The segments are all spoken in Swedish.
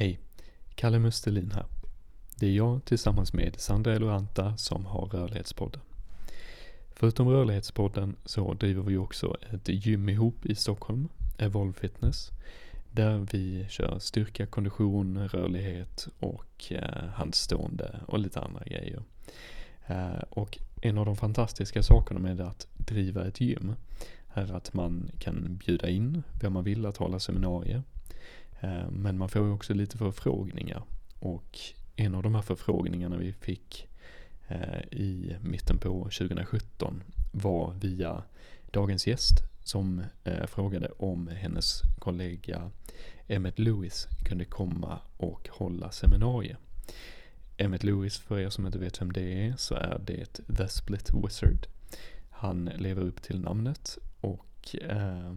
Hej, Kalle Mustelin här. Det är jag tillsammans med Sandra Eloranta som har Rörlighetspodden. Förutom Rörlighetspodden så driver vi också ett gym ihop i Stockholm, Evolve Fitness, där vi kör styrka, kondition, rörlighet och eh, handstående och lite andra grejer. Eh, och en av de fantastiska sakerna med att driva ett gym är att man kan bjuda in vem man vill att hålla seminarier. Eh, men man får ju också lite förfrågningar och en av de här förfrågningarna vi fick eh, i mitten på 2017 var via dagens gäst som eh, frågade om hennes kollega Emmet Lewis kunde komma och hålla seminarium. Emmet Lewis, för er som inte vet vem det är, så är det The Split Wizard. Han lever upp till namnet och eh,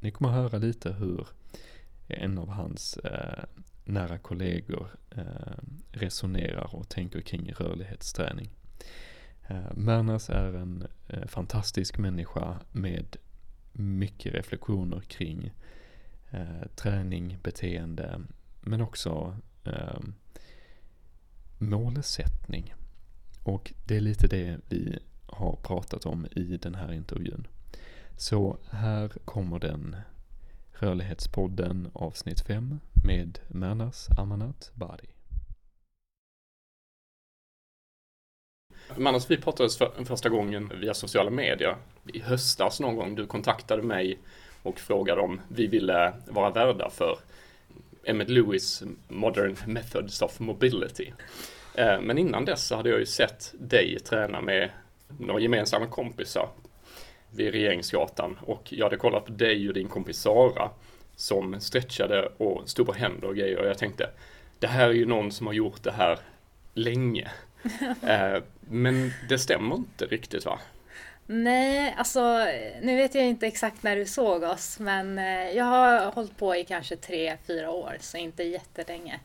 ni kommer höra lite hur en av hans eh, nära kollegor eh, resonerar och tänker kring rörlighetsträning. Eh, Mernas är en eh, fantastisk människa med mycket reflektioner kring eh, träning, beteende, men också eh, målsättning. Och det är lite det vi har pratat om i den här intervjun. Så här kommer den Rörlighetspodden avsnitt 5 med Mernas Amanat Bari. Manas, vi pratades för första gången via sociala medier i höstas någon gång. Du kontaktade mig och frågade om vi ville vara värdar för Emmett Lewis Modern Methods of Mobility. Eh, men innan dess så hade jag ju sett dig träna med några gemensamma kompisar vid Regeringsgatan och jag hade kollat på dig och din kompis Sara som stretchade och stod på händer och grejer och jag tänkte det här är ju någon som har gjort det här länge. eh, men det stämmer inte riktigt va? Nej, alltså nu vet jag inte exakt när du såg oss men eh, jag har hållit på i kanske tre, fyra år så inte jättelänge.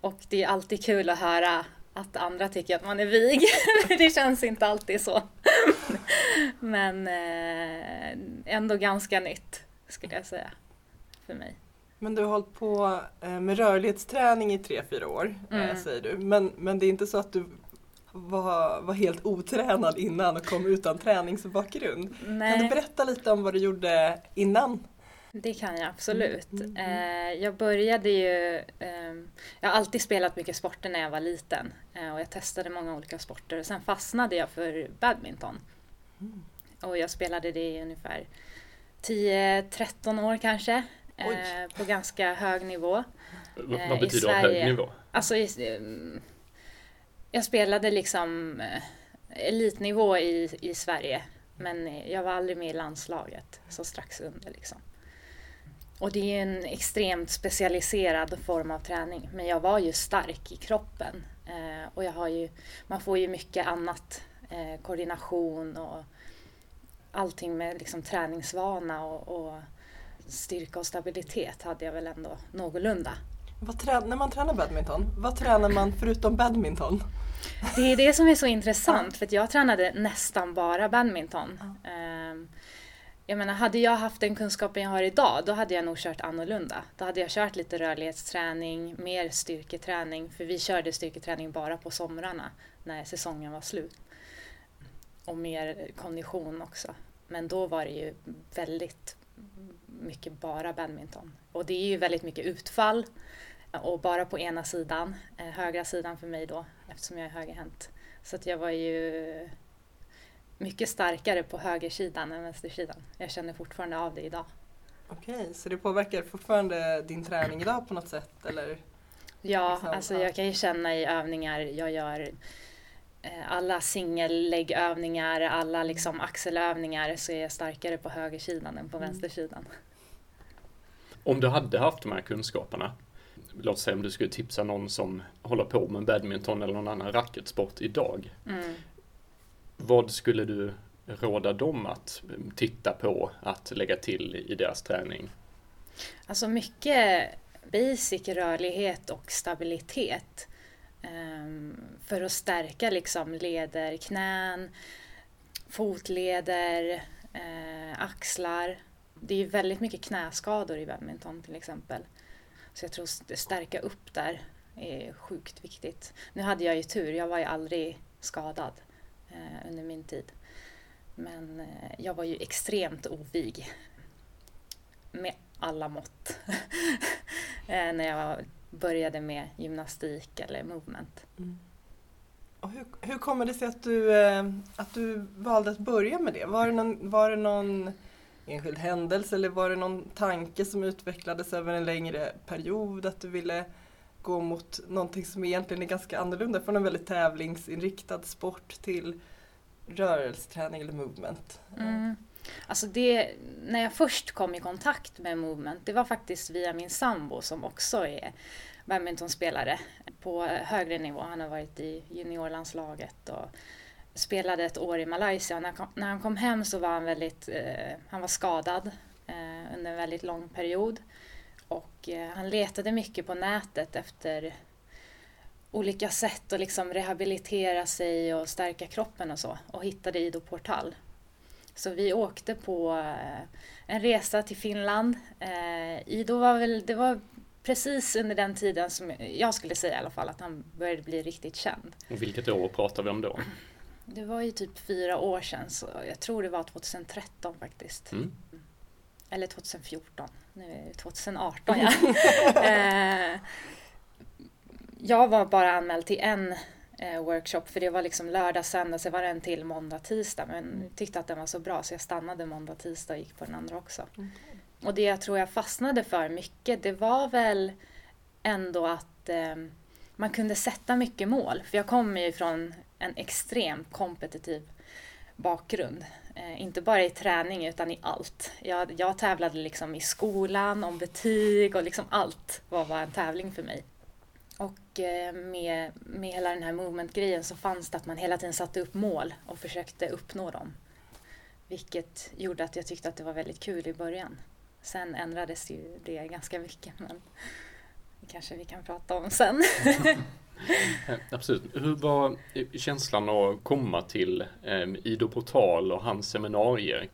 Och det är alltid kul att höra att andra tycker att man är vig. det känns inte alltid så. men eh, ändå ganska nytt skulle jag säga för mig. Men du har hållit på eh, med rörlighetsträning i tre, fyra år, mm. säger du. Men, men det är inte så att du var, var helt otränad innan och kom utan träningsbakgrund. Nej. Kan du berätta lite om vad du gjorde innan? Det kan jag absolut. Mm, mm, mm. jag började ju... Ehm, jag har alltid spelat mycket sporter när jag var liten eh, och jag testade många olika sporter och sen fastnade jag för badminton. Mm. Och jag spelade det i ungefär 10-13 år kanske. Eh, på ganska hög nivå. vad eh, betyder Sverige, hög nivå? Alltså, mm, jag spelade liksom eh, elitnivå i, i Sverige men jag var aldrig med i landslaget, så strax under liksom. Och det är en extremt specialiserad form av träning. Men jag var ju stark i kroppen. Eh, och jag har ju, man får ju mycket annat. Eh, koordination och allting med liksom träningsvana och, och styrka och stabilitet hade jag väl ändå någorlunda. Vad när man tränar badminton, vad tränar man förutom badminton? Det är det som är så intressant för jag tränade nästan bara badminton. Mm. Jag menar, hade jag haft den kunskapen jag har idag, då hade jag nog kört annorlunda. Då hade jag kört lite rörlighetsträning, mer styrketräning, för vi körde styrketräning bara på somrarna när säsongen var slut. Och mer kondition också. Men då var det ju väldigt mycket bara badminton. Och det är ju väldigt mycket utfall eh, och bara på ena sidan, eh, högra sidan för mig då eftersom jag är högerhänt. Så att jag var ju mycket starkare på högersidan än vänstersidan. Jag känner fortfarande av det idag. Okej, så det påverkar fortfarande din träning idag på något sätt? Eller? Ja, liksom, alltså jag kan ju känna i övningar jag gör eh, alla singelläggövningar, alla liksom axelövningar så är jag starkare på högersidan än på mm. vänstersidan. Om du hade haft de här kunskaperna, låt säga om du skulle tipsa någon som håller på med badminton eller någon annan racketsport idag. Mm. Vad skulle du råda dem att titta på, att lägga till i deras träning? Alltså mycket basic rörlighet och stabilitet. Um, för att stärka liksom leder, knän, fotleder, uh, axlar. Det är väldigt mycket knäskador i badminton till exempel. Så jag tror att stärka upp där är sjukt viktigt. Nu hade jag ju tur, jag var ju aldrig skadad Eh, under min tid. Men eh, jag var ju extremt ovig med alla mått eh, när jag började med gymnastik eller movement. Mm. Och hur, hur kommer det sig att du, att du valde att börja med det? Var det, någon, var det någon enskild händelse eller var det någon tanke som utvecklades över en längre period? Att du ville gå mot någonting som egentligen är ganska annorlunda från en väldigt tävlingsinriktad sport till rörelseträning eller movement? Mm. Alltså det, när jag först kom i kontakt med movement, det var faktiskt via min sambo som också är badmintonspelare på högre nivå. Han har varit i juniorlandslaget och spelade ett år i Malaysia. När, när han kom hem så var han väldigt, eh, han var skadad eh, under en väldigt lång period. Och eh, han letade mycket på nätet efter olika sätt att liksom rehabilitera sig och stärka kroppen och så. Och hittade Ido Portal. Så vi åkte på eh, en resa till Finland. Eh, Ido var väl, det var precis under den tiden som jag skulle säga i alla fall att han började bli riktigt känd. Och vilket år pratar vi om då? Det var ju typ fyra år sedan, så jag tror det var 2013 faktiskt. Mm. Eller 2014, nu är det 2018 ja. eh, jag var bara anmäld till en eh, workshop för det var liksom lördag, söndag, så var det en till måndag, tisdag. Men tyckte att den var så bra så jag stannade måndag, tisdag och gick på den andra också. Mm. Och det jag tror jag fastnade för mycket, det var väl ändå att eh, man kunde sätta mycket mål. För jag kommer ju från en extremt kompetitiv bakgrund. Eh, inte bara i träning utan i allt. Jag, jag tävlade liksom i skolan, om betyg och liksom allt var, var en tävling för mig. Och eh, med, med hela den här movement-grejen så fanns det att man hela tiden satte upp mål och försökte uppnå dem. Vilket gjorde att jag tyckte att det var väldigt kul i början. Sen ändrades ju det ganska mycket men det kanske vi kan prata om sen. Eh, absolut. Hur var eh, känslan att komma till ehm, Ido Portal och hans seminarier?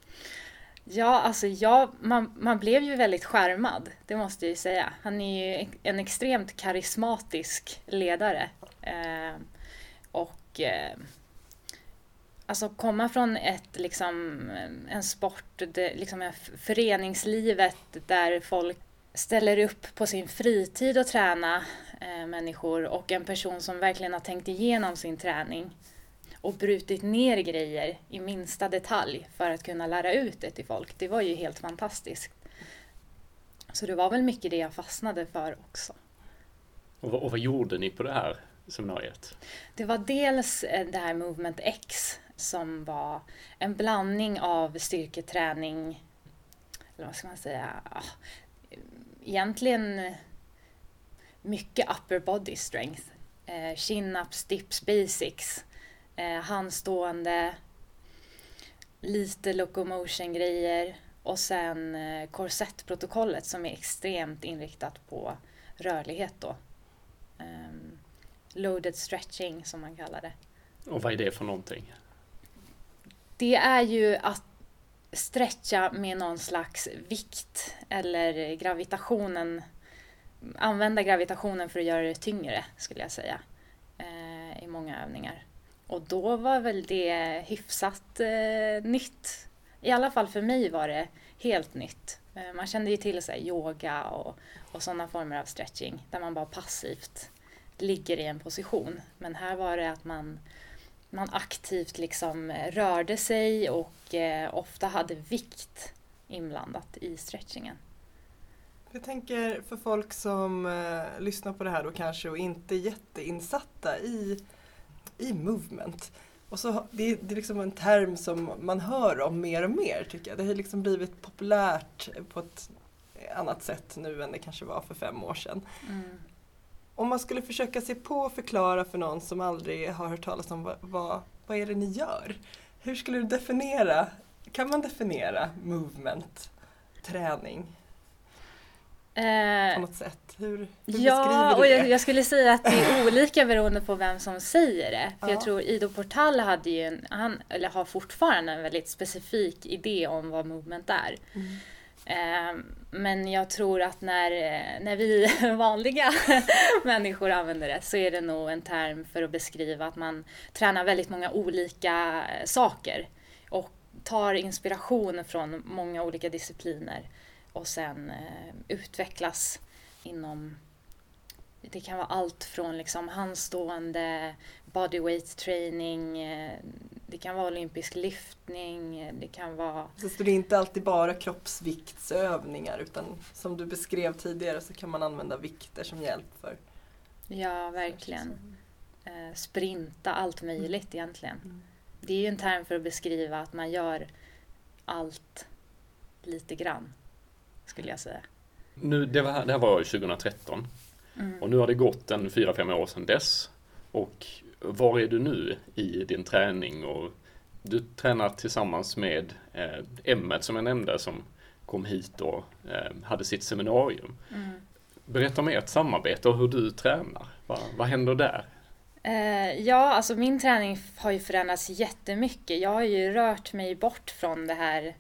Ja, alltså jag, man, man blev ju väldigt skärmad, det måste jag ju säga. Han är ju en extremt karismatisk ledare. Eh, och eh, alltså komma från ett, liksom, en sport, det, liksom föreningslivet där folk ställer upp på sin fritid och träna eh, människor och en person som verkligen har tänkt igenom sin träning och brutit ner grejer i minsta detalj för att kunna lära ut det till folk. Det var ju helt fantastiskt. Så det var väl mycket det jag fastnade för också. Och vad, och vad gjorde ni på det här seminariet? Det var dels eh, det här Movement X som var en blandning av styrketräning, eller vad ska man säga, egentligen mycket upper body strength. Eh, chin-ups, dips, basics eh, handstående, lite locomotion-grejer och sen eh, korsettprotokollet som är extremt inriktat på rörlighet då. Um, loaded stretching som man kallar det. Och vad är det för någonting? Det är ju att stretcha med någon slags vikt eller gravitationen använda gravitationen för att göra det tyngre skulle jag säga eh, i många övningar. Och då var väl det hyfsat eh, nytt. I alla fall för mig var det helt nytt. Eh, man kände ju till sig yoga och, och sådana former av stretching där man bara passivt ligger i en position. Men här var det att man, man aktivt liksom rörde sig och eh, ofta hade vikt inblandat i stretchingen. Jag tänker för folk som eh, lyssnar på det här då kanske och inte är jätteinsatta i i movement. Och så, det, är, det är liksom en term som man hör om mer och mer tycker jag. Det har liksom blivit populärt på ett annat sätt nu än det kanske var för fem år sedan. Mm. Om man skulle försöka se på och förklara för någon som aldrig har hört talas om vad, vad, vad är det ni gör? Hur skulle du definiera, kan man definiera movement, träning? Eh, på något sätt? Hur, hur ja, och jag, jag, skulle säga att det är olika beroende på vem som säger det. För ja. jag tror Ido Portal hade ju en, han, eller har fortfarande en väldigt specifik idé om vad movement är. Mm. Ehm, men jag tror att när, eh, när vi vanliga människor använder det så är det nog en term för att beskriva att man tränar väldigt många olika eh, saker och tar inspiration från många olika discipliner och sen eh, utvecklas inom det kan vara allt från liksom handstående, bodyweight training, eh, det kan vara olympisk lyftning, eh, det kan vara... Så det är inte alltid bara kroppsviktsövningar utan som du beskrev tidigare så kan man använda vikter som hjälp för... Ja, verkligen. Eh, sprinta, allt möjligt mm. egentligen. Mm. Det är ju en term för att beskriva att man gör allt lite grann, skulle jag säga. Nu, det, var, det här var 2013 mm. och nu har det gått en fyra fem år sedan dess. Och var är du nu i din träning? Och du tränar tillsammans med eh, Emmet som jag nämnde som kom hit och eh, hade sitt seminarium. Mm. Berätta om ert samarbete och hur du tränar. Va, vad händer där? Eh, ja, alltså min träning har ju förändrats jättemycket. Jag har ju rört mig bort från det här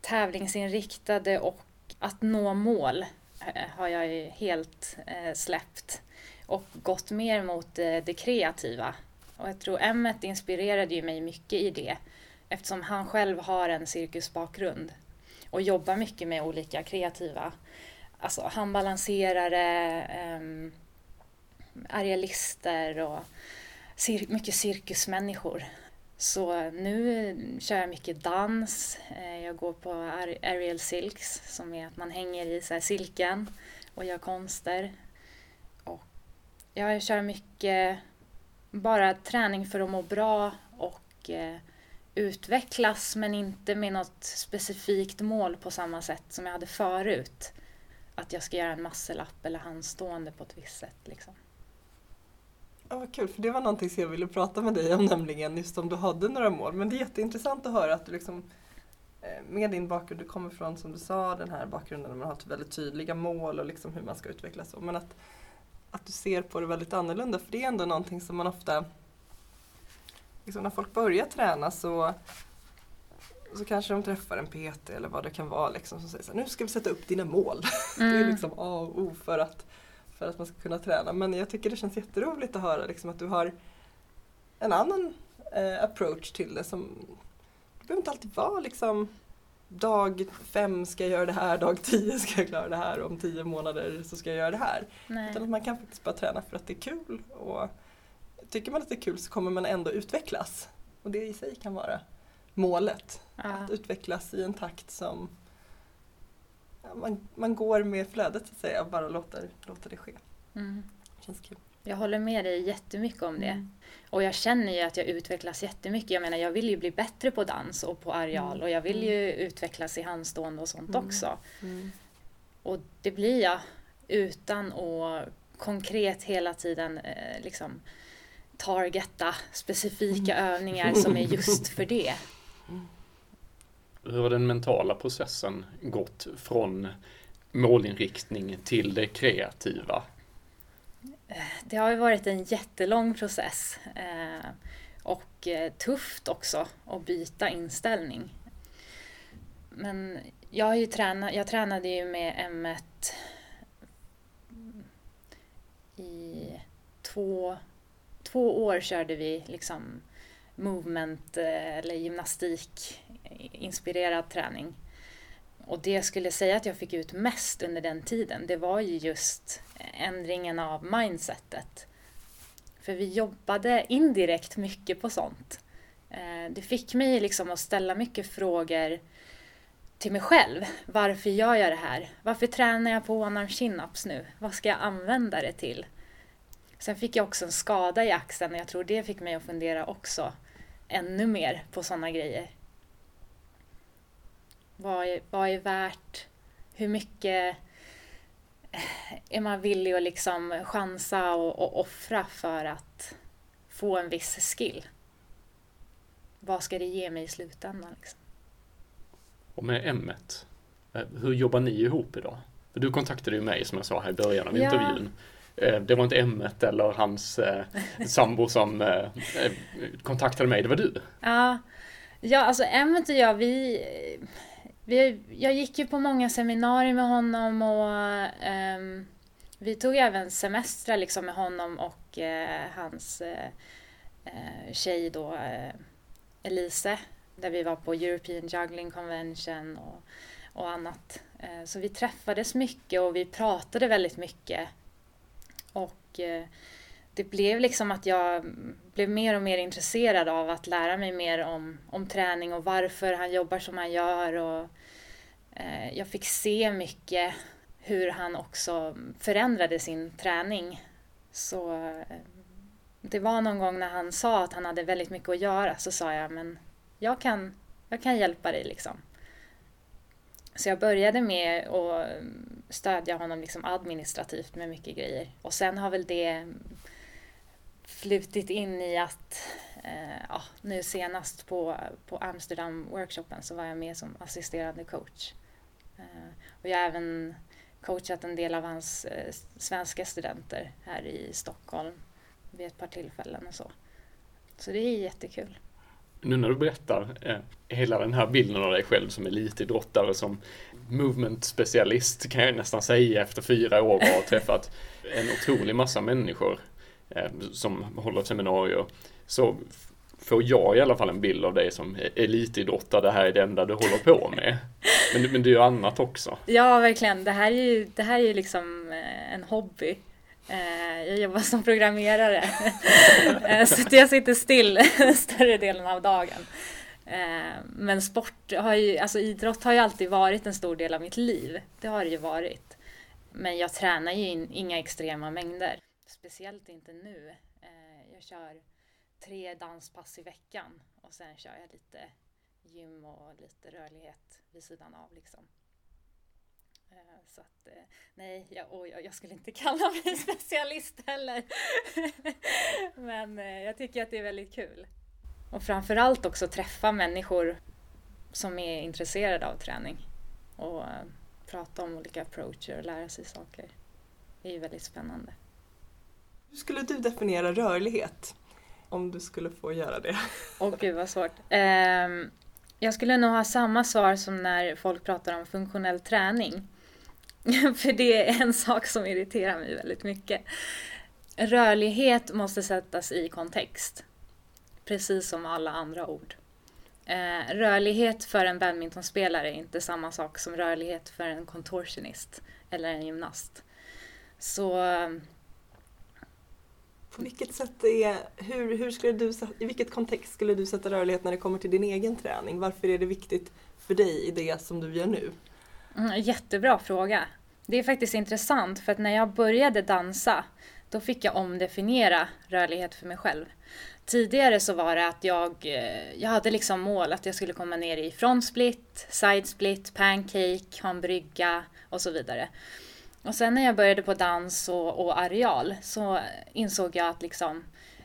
tävlingsinriktade och att nå mål Eh, har jag ju helt eh, släppt och gått mer mot eh, det kreativa. Och jag tror Emmet inspirerade ju mig mycket i det eftersom han själv har en cirkusbakgrund och jobbar mycket med olika kreativa, alltså handbalanserare, um, arealister och cir mycket cirkusmänniskor. Så nu eh, kör jag mycket dans. Eh, jag går på aerial silks som är att man hänger i så silken och gör konster. Och jag kör mycket bara träning för att må bra och eh, utvecklas men inte med något specifikt mål på samma sätt som jag hade förut. Att jag ska göra en masselapp eller handstående på ett visst sätt. Liksom. Ja, vad kul, för det var någonting som jag ville prata med dig om nämligen, just om du hade några mål. Men det är jätteintressant att höra att du liksom eh, med din bakgrund, du kommer från som du sa den här bakgrunden där man har väldigt tydliga mål och liksom hur man ska utvecklas. Men att, att du ser på det väldigt annorlunda för det är ändå någonting som man ofta, liksom när folk börjar träna så så kanske de träffar en PT eller vad det kan vara liksom, som säger så här, nu ska vi sätta upp dina mål. Mm. det är mm. liksom A och O för att för att man ska kunna träna. Men jag tycker det känns jätteroligt att höra liksom, att du har en annan eh, approach till det. Som, det behöver inte alltid vara liksom dag fem ska jag göra det här, dag tio ska jag klara det här och om tio månader så ska jag göra det här. Nej. Utan att man kan faktiskt bara träna för att det är kul. Och tycker man att det är kul så kommer man ändå utvecklas. Och det i sig kan vara målet. Ja. Att utvecklas i en takt som man, man går med flödet så att säga och bara låter, låter det ske. Mm. Känns kul. Jag håller med dig jättemycket om det. Mm. Och jag känner ju att jag utvecklas jättemycket. Jag menar, jag vill ju bli bättre på dans och på areal mm. och jag vill ju mm. utvecklas i handstående och sånt mm. också. Mm. Och det blir jag utan att konkret hela tiden eh, liksom targeta specifika övningar som är just för det. Hur har den mentala processen gått från målinriktning till det kreativa? Det har ju varit en jättelång process eh, och eh, tufft också att byta inställning. Men jag, har ju tränat, jag tränade ju med M1 i två, två år körde vi liksom movement eh, eller gymnastik inspirerad träning. Och det jag skulle säga att jag fick ut mest under den tiden, det var ju just ändringen av mindsetet. För vi jobbade indirekt mycket på sånt. Eh, det fick mig liksom att ställa mycket frågor till mig själv. Varför gör jag det här? Varför tränar jag på one arm chin-ups nu? Vad ska jag använda det till? Sen fick jag också en skada i axeln och jag tror det fick mig att fundera också ännu mer på sådana grejer. Vad är, vad är värt? Hur mycket är man villig att liksom chansa och, och offra för att få en viss skill? Vad ska det ge mig i slutändan? Liksom? Och med m eh, hur jobbar ni ihop idag? För du kontaktade ju mig som jag sa här i början av ja. intervjun. Eh, det var inte m eller hans eh, sambo som eh, kontaktade mig, det var du. Ja, ja alltså m och jag vi vi, jag gick ju på många seminarier med honom och um, vi tog även semestrar liksom med honom och uh, hans uh, tjej då, uh, Elise, där vi var på European Juggling Convention och, och annat. Så vi träffades mycket och vi pratade väldigt mycket. Och det blev liksom att jag blev mer och mer intresserad av att lära mig mer om, om träning och varför han jobbar som han gör. Och, Eh, jag fick se mycket hur han också förändrade sin träning. Så eh, det var någon gång när han sa att han hade väldigt mycket att göra så sa jag men jag kan, jag kan hjälpa dig liksom. Så jag började med att mm, stödja honom liksom administrativt med mycket grejer. Och sen har väl det mm, flutit in i att eh, ja, nu senast på, på Amsterdam-workshopen så var jag med som assisterande coach. Eh, och jag har även coachat en del av hans eh, svenska studenter här i Stockholm vid ett par tillfällen och så. Så det är jättekul. Nu när du berättar eh, hela den här bilden av dig själv som elitidrottare, som movement specialist kan jag nästan säga efter fyra år och har träffat en otrolig massa människor Eh, som håller seminarier så får jag i alla fall en bild av dig som elitidrottare. Det här är det enda du håller på med. Men, men du gör annat också. Ja, verkligen. Det här är ju, det här är ju liksom eh, en hobby. Eh, jag jobbar som programmerare. Så jag sitter still större delen av dagen. Men sport har ju, alltså idrott har ju alltid varit en stor del av mitt liv. Det har det ju varit. Men jag tränar ju inga extrema mängder. Speciellt inte nu. Eh, jag kör tre danspass i veckan och sen kör jag lite gym och lite rörlighet vid sidan av liksom. Eh, så att eh, nej, jag, och jag, skulle inte kalla mig specialist heller. Men eh, jag tycker att det är väldigt kul. Och framförallt också träffa människor som är intresserade av träning och prata om olika approacher och lära sig saker. Det är ju väldigt spännande. Hur skulle du definiera rörlighet? Om du skulle få göra det. Åh oh, gud vad svårt. Um, jag skulle nog ha samma svar som när folk pratar om funktionell träning. För det är en sak som irriterar mig väldigt mycket. Rörlighet måste sättas i kontext. Precis som alla andra ord. Eh, rörlighet för en badmintonspelare är inte samma sak som rörlighet för en kontorsionist. eller en gymnast. Så på vilket sätt är, hur, hur skulle du, i vilket kontext skulle du sätta rörlighet när det kommer till din egen träning? Varför är det viktigt för dig i det som du gör nu? Mm, jättebra fråga. Det är faktiskt intressant för att när jag började dansa då fick jag omdefiniera rörlighet för mig själv. Tidigare så var det att jag, eh, jag hade liksom mål att jag skulle komma ner i front split, side split, pancake, ha en brygga och så vidare. Och sen när jag började på dans och, och areal så insåg jag att liksom,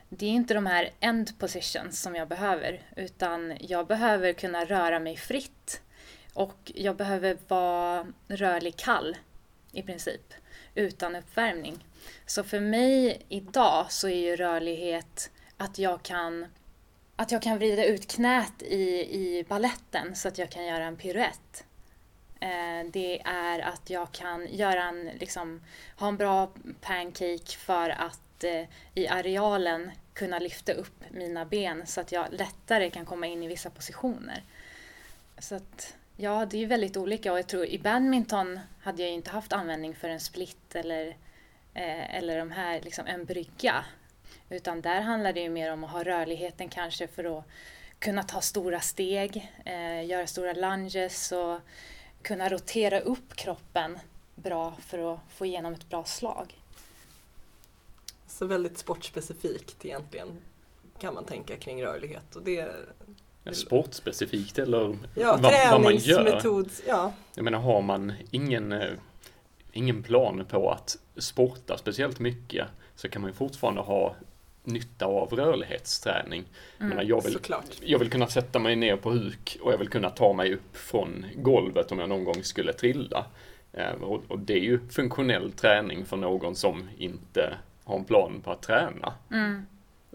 det är inte de här end positions som jag behöver utan jag behöver kunna röra mig fritt och jag behöver vara rörlig kall i princip utan uppvärmning. Så för mig idag så är ju rörlighet att jag kan att jag kan vrida ut knät i, i balletten så att jag kan göra en piruett. Eh, det är att jag kan göra en, liksom, ha en bra pancake för att eh, i arealen kunna lyfta upp mina ben så att jag lättare kan komma in i vissa positioner. Så att, ja, det är väldigt olika och jag tror i badminton hade jag inte haft användning för en split eller, eh, eller de här, liksom en brygga. Utan där handlar det ju mer om att ha rörligheten kanske för att kunna ta stora steg, eh, göra stora lunges och kunna rotera upp kroppen bra för att få igenom ett bra slag. Så väldigt sportspecifikt egentligen kan man tänka kring rörlighet. Och det, ja, sportspecifikt eller ja, vad, vad man gör. Ja. Jag menar har man ingen, eh, ingen plan på att sporta speciellt mycket så kan man ju fortfarande ha nytta av rörlighetsträning. Mm, jag, vill, jag vill kunna sätta mig ner på huk och jag vill kunna ta mig upp från golvet om jag någon gång skulle trilla. Eh, och, och, det är ju funktionell träning för någon som inte har en plan på att träna. Mm.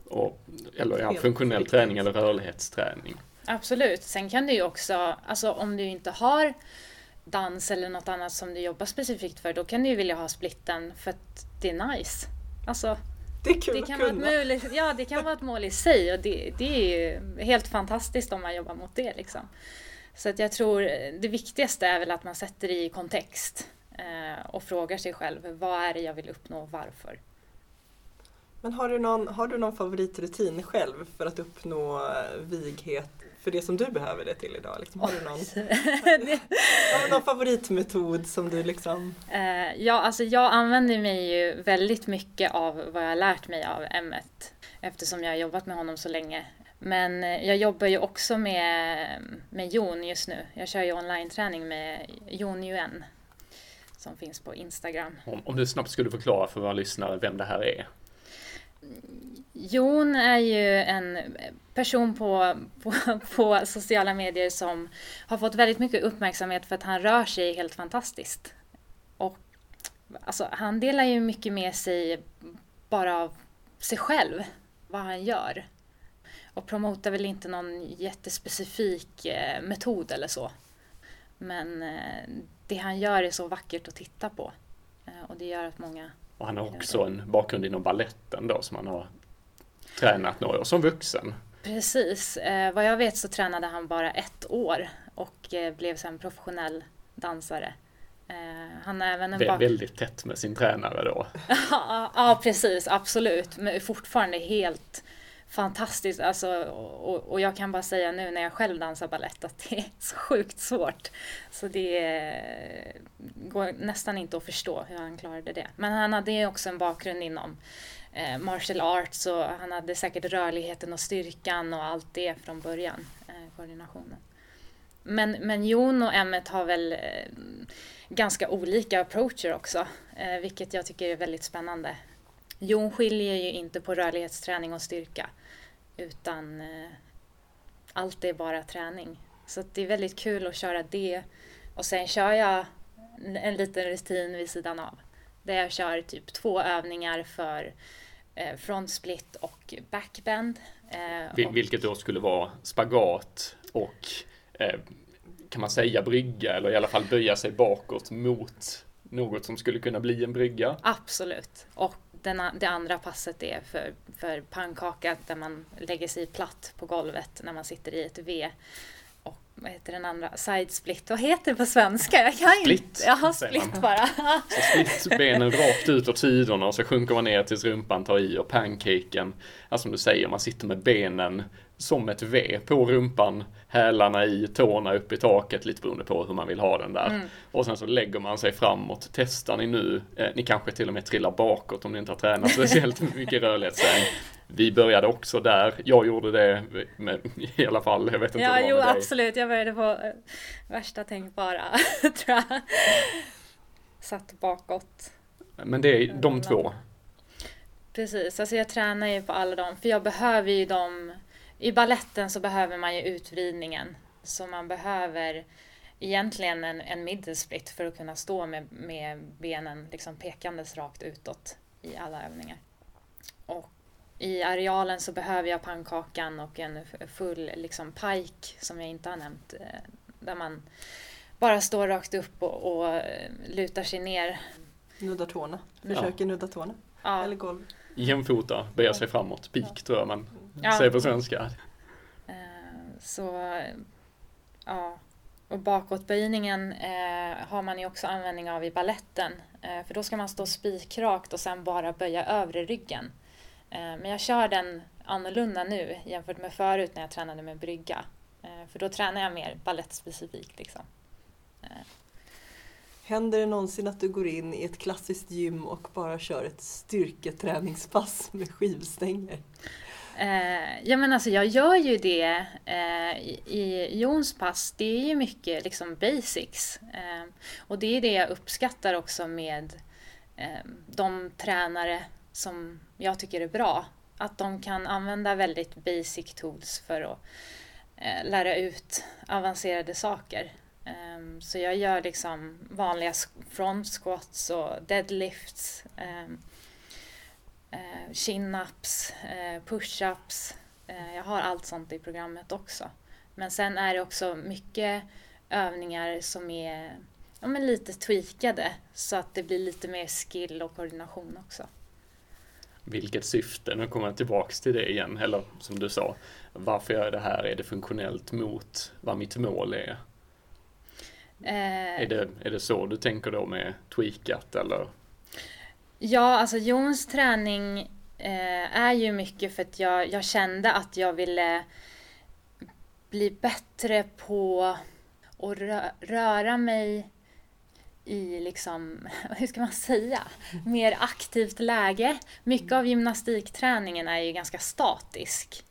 Och, eller ja, funktionell träning eller rörlighetsträning. Absolut. Sen kan du ju också, alltså om du inte har dans eller något annat som du jobbar specifikt för, då kan du ju vilja ha splitten för att det är nice. Alltså, det är kul det kan att kunna. Vara ett mål, ja, det kan vara ett mål i sig och det, det är helt fantastiskt om man jobbar mot det. Liksom. Så att jag tror det viktigaste är väl att man sätter det i kontext eh, och frågar sig själv vad är det jag vill uppnå och varför. Men har du någon, har du någon favoritrutin själv för att uppnå eh, vighet för det som du behöver det till idag? Liksom, har, du någon, har du någon favoritmetod som du liksom... Uh, ja, alltså jag använder mig ju väldigt mycket av vad jag har lärt mig av Emmet eftersom jag har jobbat med honom så länge. Men eh, jag jobbar ju också med, med Jon just nu. Jag kör ju online-träning med Jon Yuen som finns på Instagram. Om, om du snabbt skulle förklara för våra lyssnare vem det här är? Jon är ju en person på, på, på, sociala medier som har fått väldigt mycket uppmärksamhet för att han rör sig helt fantastiskt. Och alltså, han delar ju mycket med sig bara av sig själv, vad han gör. Och promotar väl inte någon jättespecifik eh, metod eller så. Men eh, det han gör är så vackert att titta på. Eh, och det gör att många och han har också en bakgrund inom balletten då som han har tränat några år som vuxen. Precis. Eh, vad jag vet så tränade han bara ett år och eh, blev sen professionell dansare. Eh, han är även en bak... Väldigt tätt med sin tränare då. ja, ja, precis. Absolut. Men fortfarande helt fantastiskt. Alltså, och, och, jag kan bara säga nu när jag själv dansar ballett att det är så sjukt svårt. Så det går nästan inte att förstå hur han klarade det. Men han hade också en bakgrund inom eh, martial arts och han hade säkert rörligheten och styrkan och allt det från början, eh, koordinationen. Men, men Jon och Emmet har väl eh, ganska olika approacher också, eh, vilket jag tycker är väldigt spännande. Jon skiljer ju inte på rörlighetsträning och styrka utan eh, allt är bara träning. Så det är väldigt kul att köra det och sen kör jag en liten rutin vid sidan av där jag kör typ två övningar för eh, front split och backbend. Eh, Vilket då skulle vara spagat och eh, kan man säga brygga eller i alla fall böja sig bakåt mot något som skulle kunna bli en brygga? Absolut. Och den, det andra passet är för, för pannkaka där man lägger sig platt på golvet när man sitter i ett V. Och vad heter den andra? Side split. Vad heter det på svenska? Jag kan split. Inte. Jaha, split bara. så split benen rakt ut åt sidorna och så sjunker man ner tills rumpan tar i och pancaken, alltså som du säger, man sitter med benen som ett V på rumpan, hälarna i, tårna upp i taket, lite beroende på hur man vill ha den där. Mm. Och sen så lägger man sig framåt. Testar ni nu, eh, ni kanske till och med trillar bakåt om ni inte har tränat speciellt mycket rörlighetsträning. Vi började också där, jag gjorde det med, i alla fall, jag vet inte Ja, jo absolut, jag började på eh, värsta tänkbara, tror jag. Satt bakåt. Men det är de två? Precis, alltså jag tränar ju på alla dem, för jag behöver ju dem i balletten så behöver man ju utvridningen. Så man behöver egentligen en, en middelsplit för att kunna stå med, med benen liksom pekandes rakt utåt i alla övningar. Och i arealen så behöver jag pannkakan och en full liksom pike som jag inte har nämnt. Eh, där man bara står rakt upp och, och eh, lutar sig ner. Nuddar tårna. Försöker ja. nudda tårna. Ja. Eller golv. Jämfota, böja sig framåt. Pik tror jag man ja. säger på svenska. Eh, så, ja. Och bakåtböjningen eh, har man ju också användning av i balletten. Eh, för då ska man stå spikrakt och sen bara böja övre ryggen. Eh, men jag kör den annorlunda nu jämfört med förut när jag tränade med brygga. Eh, för då tränar jag mer balettspecifikt. Liksom. Eh. Händer det någonsin att du går in i ett klassiskt gym och bara kör ett styrketräningspass med skivstänger? Eh, ja men alltså jag gör ju det eh, i, i Jons pass. Det är ju mycket liksom basics. Eh, och det är det jag uppskattar också med eh, de tränare som jag tycker är bra. Att de kan använda väldigt basic tools för att eh, lära ut avancerade saker. Eh, så jag gör liksom vanliga front squats och deadlifts. Eh, Eh, chin-ups, eh, push-ups. Eh, jag har allt sånt i programmet också. Men sen är det också mycket övningar som är ja, men lite tweakade så att det blir lite mer skill och koordination också. Vilket syfte? Nu kommer jag tillbaks till det igen, eller som du sa, varför gör jag det här? Är det funktionellt mot vad mitt mål är? Eh, är, det, är det så du tänker då med tweakat eller? Ja, alltså Jons träning eh, är ju mycket för att jag, jag kände att jag ville bli bättre på att rö röra mig i liksom, hur ska man säga, mer aktivt läge. Mycket av gymnastikträningen är ju ganska statisk.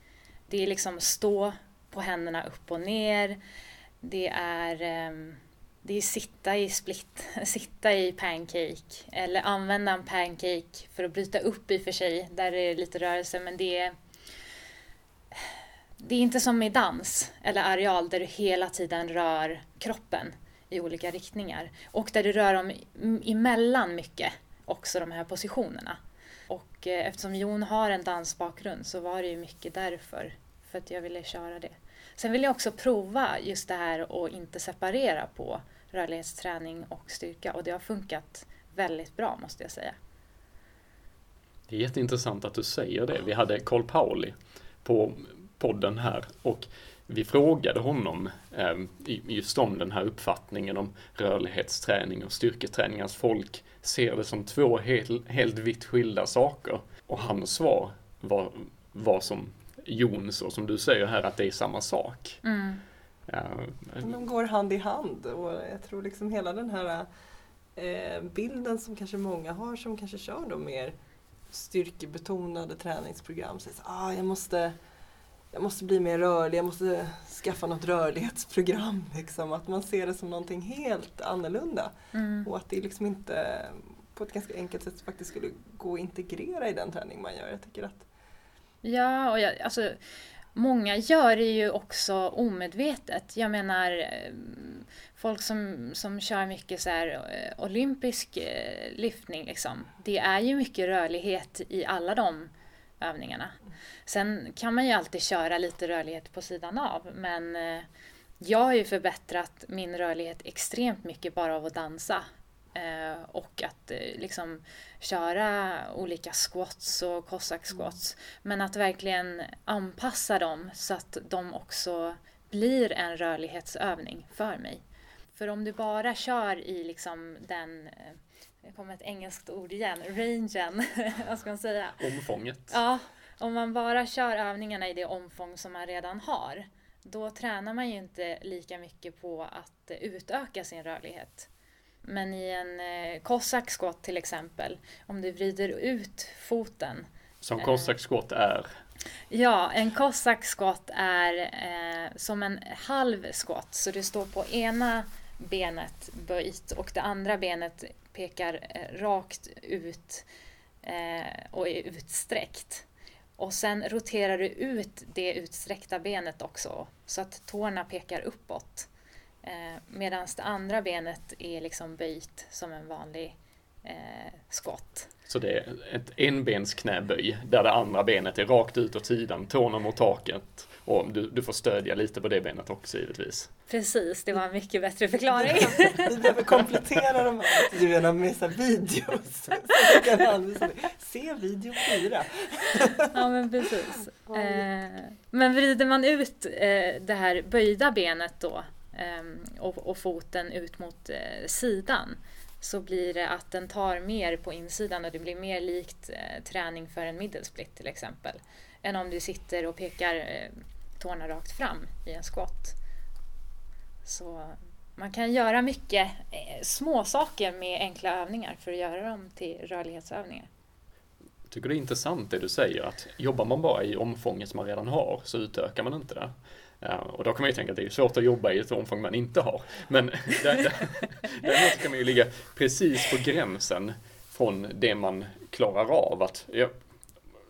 Det är liksom stå på händerna upp och ner. Det är, eh, det är sitta i split, sitta i pancake eller använda en pancake för att bryta upp i och för sig, där är det lite rörelse men det är det är inte som i dans eller areal där du hela tiden rör kroppen i olika riktningar. Och där du rör dem emellan mycket, också de här positionerna. Och eh, eftersom Jon har en dansbakgrund så var det ju mycket därför, för att jag ville köra det. Sen vill jag också prova just det här att inte separera på rörlighetsträning och styrka och det har funkat väldigt bra måste jag säga. Det är jätteintressant att du säger det. Vi hade Carl Pauli på podden här och vi frågade honom eh, just om den här uppfattningen om rörlighetsträning och styrketräning. Att folk ser det som två helt, helt vitt skilda saker. Och hans svar var, var som Jons och som du säger här att det är samma sak. Mm. Ja, de går hand i hand och jag tror liksom hela den här eh, bilden som kanske många har som kanske kör då mer styrkebetonade träningsprogram. Så, ah, jag måste jag måste bli mer rörlig, jag måste skaffa något rörlighetsprogram. Liksom. Att man ser det som någonting helt annorlunda. Mm. Och att det liksom inte på ett ganska enkelt sätt faktiskt skulle gå att integrera i den träning man gör. Jag tycker att... Ja, och jag, alltså Många gör det ju också omedvetet. Jag menar eh, folk som, som kör mycket så här, eh, olympisk eh, lyftning liksom. Det är ju mycket rörlighet i alla de övningarna. Sen kan man ju alltid köra lite rörlighet på sidan av men jag har ju förbättrat min rörlighet extremt mycket bara av att dansa. Eh, och att eh, liksom köra olika squats och cossack squats. Mm. Men att verkligen anpassa dem så att de också blir en rörlighetsövning för mig. För om du bara kör i liksom den det kommer ett engelskt ord igen, rangen, vad ska man säga? Omfånget. Ja, om man bara kör övningarna i det omfång som man redan har, då tränar man ju inte lika mycket på att utöka sin rörlighet. Men i en eh, cossack squat till exempel, om du vrider ut foten. Som cossack squat är? Ja, en cossack squat är eh, som en halv squat, så du står på ena benet böjt och det andra benet pekar eh, rakt ut eh, och är utsträckt. Och sen roterar du ut det utsträckta benet också så att tårna pekar uppåt. Eh, Medan det andra benet är liksom böjt som en vanlig eh, skott. Så det är ett enbens knäböj där det andra benet är rakt ut åt sidan, tårna mot taket och du, du får stödja lite på det benet också givetvis. Precis, det var en mycket bättre förklaring. Vi behöver komplettera de här intervjuerna med så videos. Så kan Se video 4. Ja men precis. Eh, men vrider man ut eh, det här böjda benet då Ehm, och, och, foten ut mot eh, sidan så blir det att den tar mer på insidan och det blir mer likt eh, träning för en middelsplit till exempel. Än om du sitter och pekar eh, tårna rakt fram i en squat. Så man kan göra mycket eh, små saker med enkla övningar för att göra dem till rörlighetsövningar. Jag tycker det är intressant det du säger att jobbar man bara i omfånget som man redan har så utökar man inte det. Ja, och då kan man ju tänka att det är svårt att jobba i ett omfång man inte har. Men däremot kan man ju ligga precis på gränsen från det man klarar av. Att jag,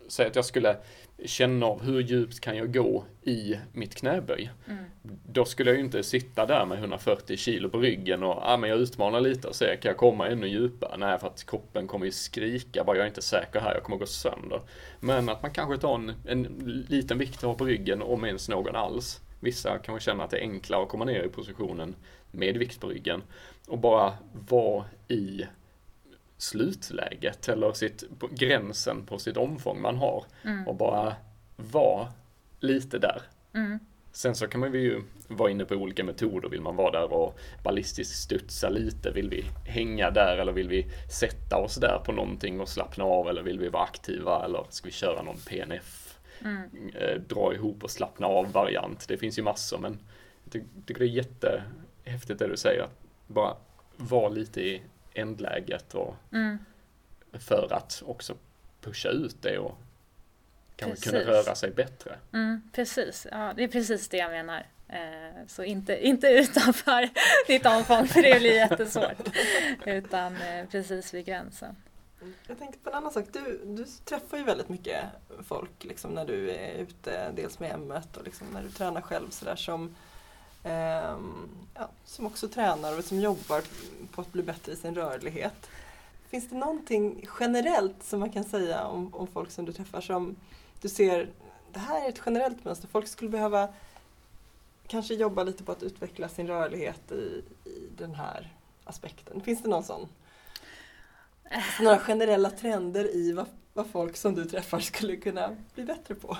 säg att jag skulle känna av hur djupt kan jag gå i mitt knäböj. Mm. Då skulle jag ju inte sitta där med 140 kilo på ryggen och ah, men jag utmanar lite och ser kan jag komma ännu djupare? Nej, för att kroppen kommer ju skrika bara jag är inte säker här, jag kommer gå sönder. Men att man kanske tar en, en liten vikt på ryggen, om ens någon alls, Vissa kanske känner att det är enklare att komma ner i positionen med vikt på ryggen och bara vara i slutläget eller sitt, gränsen på sitt omfång man har Mm. och bara vara lite där. Mm. Sen så kan man ju vara inne på olika metoder. Vill man vara där och ballistiskt studsa lite? Vill vi hänga där eller vill vi sätta oss där på någonting och slappna av? Eller vill vi vara aktiva? Eller ska vi köra någon PNF? Mm. Eh, dra ihop och slappna av variant. Det finns ju massor men jag ty- tycker det är jättehäftigt det du säger. Att bara vara lite i ändläget och Mm. för att också pusha ut det och kanske kunna röra sig bättre. Mm, precis, ja, det är precis det jag menar. Eh, så inte, inte utanför ditt omfång för det blir jättesvårt. Utan eh, precis vid gränsen. Jag tänkte på en annan sak. Du, du träffar ju väldigt mycket folk liksom, när du är ute, dels med hemmet och liksom, när du tränar själv sådär som, ehm, Ehm, ja, som också tränar och som jobbar på att bli bättre i sin rörlighet. Finns det någonting generellt som man kan säga om, om folk som du träffar som du ser, det här är ett generellt mönster, folk skulle behöva kanske jobba lite på att utveckla sin rörlighet i, i den här aspekten. Finns det någon sån? Alltså några generella trender i vad, vad folk som du träffar skulle kunna bli bättre på?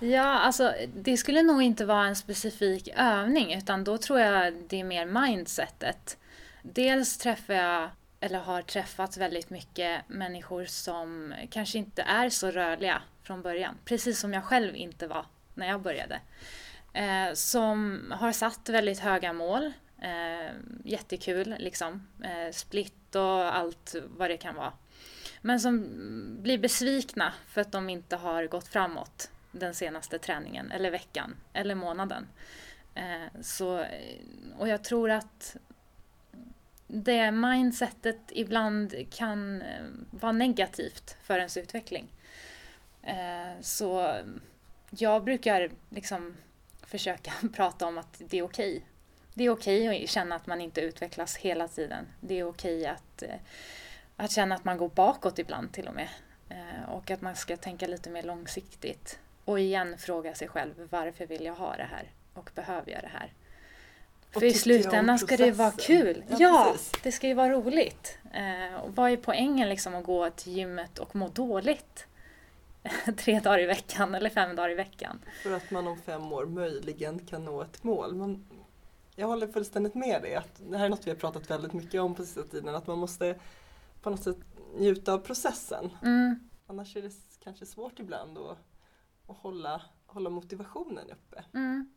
Ja, alltså det skulle nog inte vara en specifik övning utan då tror jag det är mer mindsetet. Dels träffar jag, eller har träffat väldigt mycket människor som kanske inte är så rörliga från början. Precis som jag själv inte var när jag började. Eh, som har satt väldigt höga mål. Eh, jättekul liksom. Eh, split och allt vad det kan vara. Men som blir besvikna för att de inte har gått framåt den senaste träningen eller veckan eller månaden. Eh, så, och jag tror att det mindsetet ibland kan eh, vara negativt för ens utveckling. Eh, så jag brukar liksom försöka prata om att det är okej. Det är okej att känna att man inte utvecklas hela tiden. Det är okej att, eh, att känna att man går bakåt ibland till och med. Eh, Och att man ska tänka lite mer långsiktigt. Och igen fråga sig själv, varför vill jag ha det här? Och behöver jag det här? För i slutändan ska det vara processen. kul. Ja, Ja, det ska ju vara roligt. Eh, och vad är poängen liksom att gå till gymmet och må dåligt? Tre dagar i veckan eller fem dagar i veckan. För att man om fem år möjligen kan nå ett mål. Men jag håller fullständigt med dig. Att det här är något vi har pratat väldigt mycket om på sista tiden. Att man måste på något sätt njuta av processen. Mm, Annars är det kanske svårt ibland att, att hålla, hålla motivationen uppe. mm.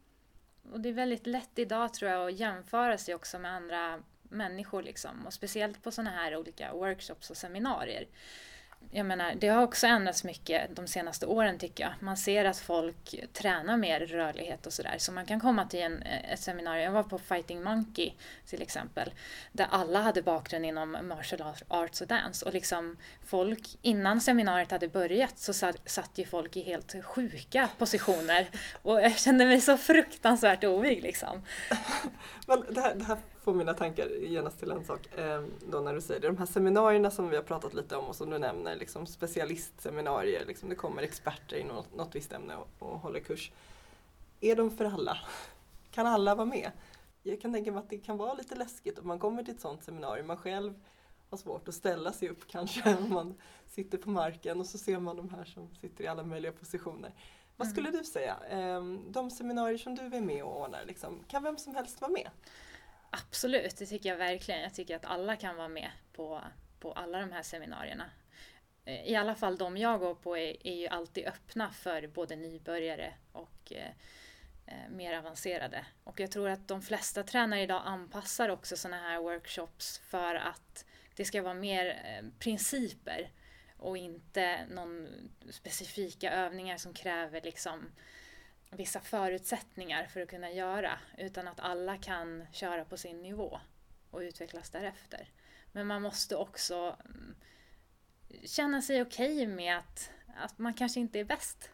Och det är väldigt lätt idag tror jag att jämföra sig också med andra människor liksom. Och speciellt på sådana här olika workshops och seminarier. Jag menar, det har också ändrats mycket de senaste åren tycker jag. Man ser att folk tränar mer rörlighet och sådär. Så man kan komma till en, eh, ett seminarium, jag var på Fighting Monkey till exempel. Där alla hade bakgrund inom martial arts och dance. Och liksom folk, innan seminariet hade börjat så satt, satt ju folk i helt sjuka positioner. Och jag kände mig så fruktansvärt ovig liksom. Men det, här, det här får mina tankar genast till en sak. Eh, då när du säger det. De här seminarierna som vi har pratat lite om och som du nämner, liksom specialistseminarier. Liksom det kommer experter i något, något visst ämne och, och håller kurs. Är de för alla? Kan alla vara med? Jag kan tänka mig att det kan vara lite läskigt om man kommer till ett sådant seminarium. Man själv har svårt att ställa sig upp kanske man sitter på marken och så ser man de här som sitter i alla möjliga positioner. Vad skulle du säga? Eh, De seminarier som du är med och ordnar, liksom, kan vem som helst vara med? Absolut, det tycker jag verkligen. Jag tycker att alla kan vara med på, på alla de här seminarierna. Eh, I alla fall de jag går på är, är ju alltid öppna för både nybörjare och eh, eh mer avancerade. Och jag tror att de flesta tränare idag anpassar också sådana här workshops för att det ska vara mer eh, principer och inte någon specifika övningar som kräver liksom vissa förutsättningar för att kunna göra utan att alla kan köra på sin nivå och utvecklas därefter. Men man måste också mm, känna sig okej med att, att man kanske inte är bäst.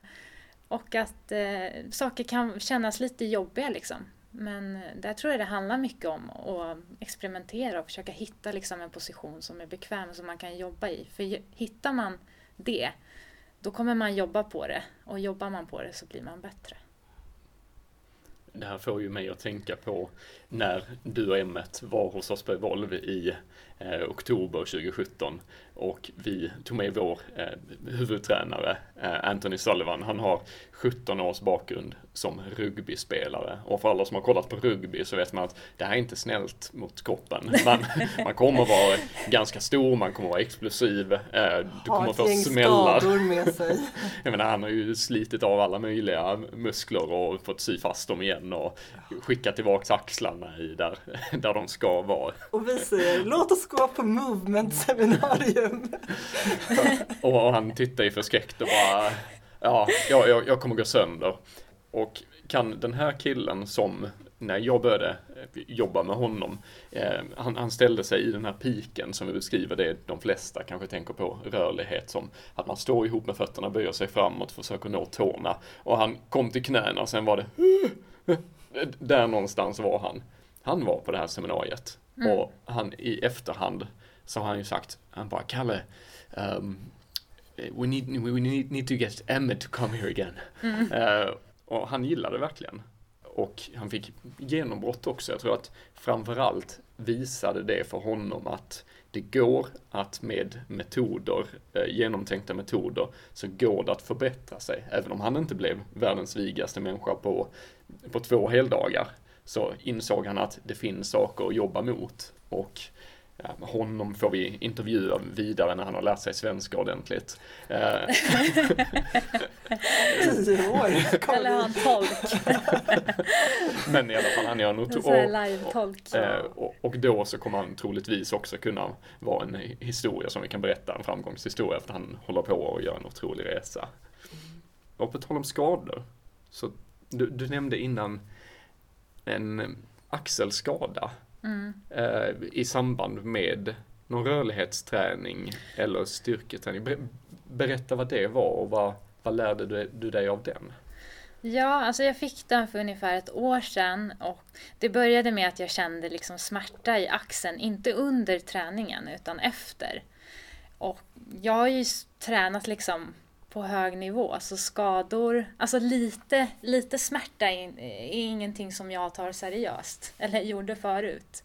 Och att eh, saker kan kännas lite jobbiga liksom. Men eh, där tror jag det handlar mycket om att experimentera och försöka hitta liksom en position som är bekväm som man kan jobba i. För hittar man det, då kommer man jobba på det. Och jobbar man på det så blir man bättre det här får ju mig att tänka på när du och Emmet var hos oss på Evolve i eh, oktober 2017 och vi tog med vår eh, huvudtränare eh, Anthony Sullivan. Han har 17 års bakgrund som rugbyspelare och för alla som har kollat på rugby så vet man att det här är inte snällt mot kroppen. Man, man kommer vara ganska stor, man kommer vara explosiv, eh, du kommer få smällar. med sig. Jag menar, han har ju slitit av alla möjliga muskler och fått sy fast dem igen och skicka tillbaks axlarna i där, där de ska vara. Och vi säger, låt oss gå på movement-seminarium. och, och han tittar ju förskräckt och bara, ja, jag, jag kommer gå sönder. Och kan den här killen som, när jag började jobba med honom, eh, han, han, ställde sig i den här piken som vi beskriver det de flesta kanske tänker på rörlighet som att man står ihop med fötterna, böjer sig framåt, försöker nå tårna. Och han kom till knäna och sen var det där någonstans var han. Han var på det här seminariet. Mm. Och han i efterhand så har han ju sagt, han bara Kalle, um, we, need, we need, need to get Emmet to come here again. Mm. Uh, och han gillade det verkligen. Och han fick genombrott också. Jag tror att framförallt visade det för honom att det går att med metoder, eh, genomtänkta metoder, så går det att förbättra sig. Även om han inte blev världens vigaste människa på, på två heldagar så insåg han att det finns saker att jobba mot. Och honom får vi intervjua vidare när han har lärt sig svenska ordentligt. Eh, Tio år! Eller han tolk? Men i alla fall, han är en live-tolk. Och, eh, och, och då så kommer han troligtvis också kunna vara en historia som vi kan berätta, en framgångshistoria, för han håller på och gör en otrolig resa. Och på tal om skador, så du, du nämnde innan en axelskada mm. eh, i samband med någon rörlighetsträning eller styrketräning. Berätta vad det var och vad, vad lärde du, du dig av den? Ja, alltså jag fick den för ungefär ett år sedan och det började med att jag kände liksom smärta i axeln, inte under träningen utan efter. Och jag har ju tränat liksom på hög nivå. Så skador, alltså lite, lite smärta är, är ingenting som jag tar seriöst, eller gjorde förut.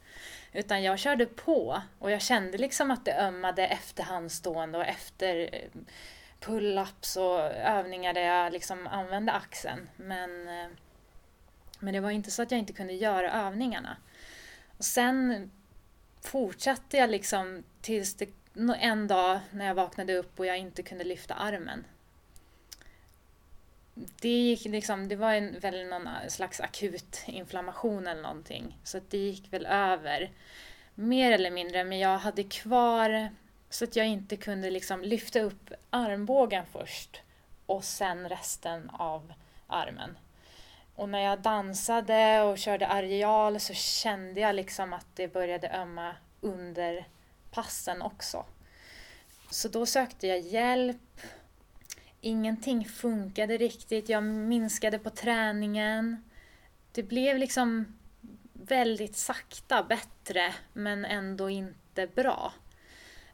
Utan jag körde på och jag kände liksom att det ömmade efter handstående och efter eh, pull-ups och övningar där jag liksom använde axeln. Men, eh, men det var inte så att jag inte kunde göra övningarna. Och sen fortsatte jag liksom tills det, en dag när jag vaknade upp och jag inte kunde lyfta armen det gick liksom, det var en, väl någon eh, slags akut inflammation eller någonting. Så det gick väl över. Mer eller mindre, men jag hade kvar så att jag inte kunde liksom lyfta upp armbågen först och sen resten av armen. Och när jag dansade och körde areal så kände jag liksom att det började ömma under passen också. Så då sökte jag hjälp ingenting funkade riktigt. Jag minskade på träningen. Det blev liksom väldigt sakta bättre, men ändå inte bra.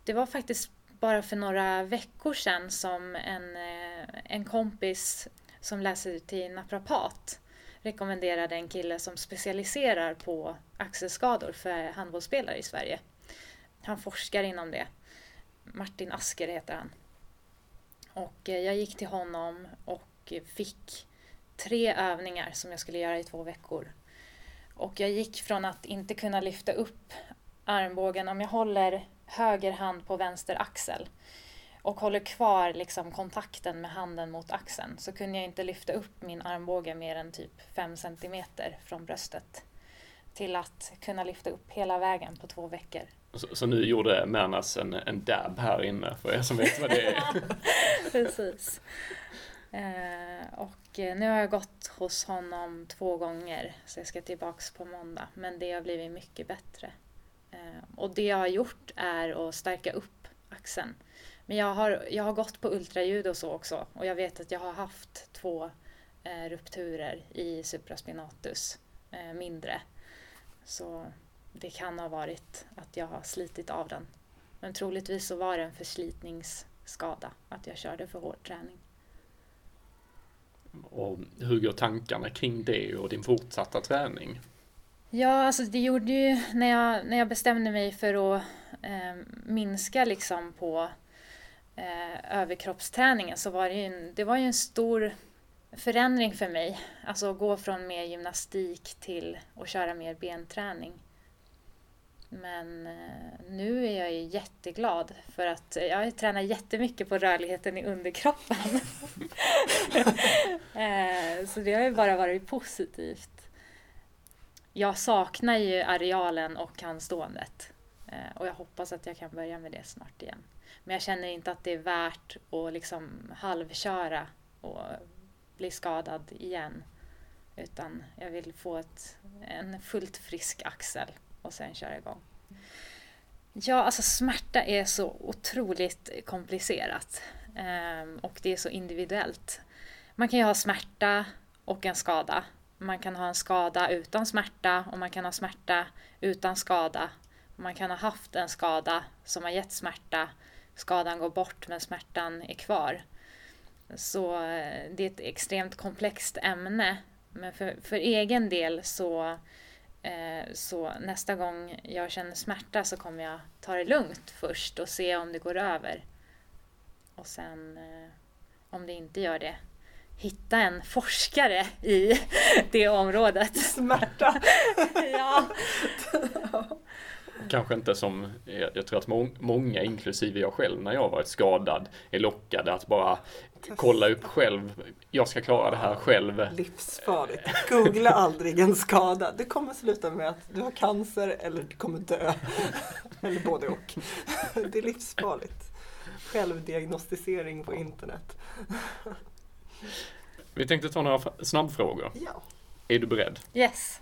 Det var faktiskt bara för några veckor sedan som en, eh, en kompis som läser till naprapat rekommenderade en kille som specialiserar på axelskador för handbollsspelare i Sverige. Han forskar inom det. Martin Asker heter han. Och eh, jag gick till honom och fick tre övningar som jag skulle göra i två veckor. Och jag gick från att inte kunna lyfta upp armbågen, om jag håller höger hand på vänster axel och håller kvar liksom kontakten med handen mot axeln så kunde jag inte lyfta upp min armbåge mer än typ 5 cm från bröstet till att kunna lyfta upp hela vägen på två veckor. Så, så, nu gjorde Mernas en, en dab här inne för er som vet vad det är. Precis. Eh, och eh, nu har jag gått hos honom två gånger så jag ska tillbaks på måndag. Men det har blivit mycket bättre. Eh, och det jag har gjort är att stärka upp axeln. Men jag har, jag har gått på ultraljud och så också och jag vet att jag har haft två eh, rupturer i supraspinatus, eh, mindre. Så det kan ha varit att jag har slitit av den. Men troligtvis så var det en förslitningsskada, att jag körde för hård träning. Och hur går tankarna kring det och din fortsatta träning? Ja, alltså det gjorde ju när jag, när jag bestämde mig för att eh, minska liksom på eh, överkroppsträningen så var det ju en, det var ju en stor förändring för mig. Alltså att gå från mer gymnastik till att köra mer benträning. Men eh, nu är jag ju jätteglad för att eh, jag tränar jättemycket på rörligheten i underkroppen. Eh, så det har ju bara varit positivt. Jag saknar ju arealen och handståendet. Och jag hoppas att jag kan börja med det snart igen. Men jag känner inte att det är värt att liksom halvköra och bli skadad igen. Utan jag vill få ett, en fullt frisk axel och sen köra igång. Ja, alltså smärta är så otroligt komplicerat ehm, och det är så individuellt. Man kan ju ha smärta och en skada. Man kan ha en skada utan smärta och man kan ha smärta utan skada. Man kan ha haft en skada som har gett smärta. Skadan går bort men smärtan är kvar. Så eh, det är ett extremt komplext ämne. Men för, för egen del så, så nästa gång jag känner smärta så kommer jag ta det lugnt först och se om det går över. Och sen eh, om det inte gör det hitta en forskare i det området. Smärta! ja. Kanske inte som, jag tror att må många, inklusive jag själv, när jag varit skadad, är lockade att bara kolla upp själv. Jag ska klara det här själv. Livsfarligt. Googla aldrig en skada. Det kommer sluta med att du har cancer eller du kommer dö. Eller både och. Det är livsfarligt. Självdiagnostisering på internet. Vi tänkte ta några snabbfrågor. Ja. Är du beredd? Yes.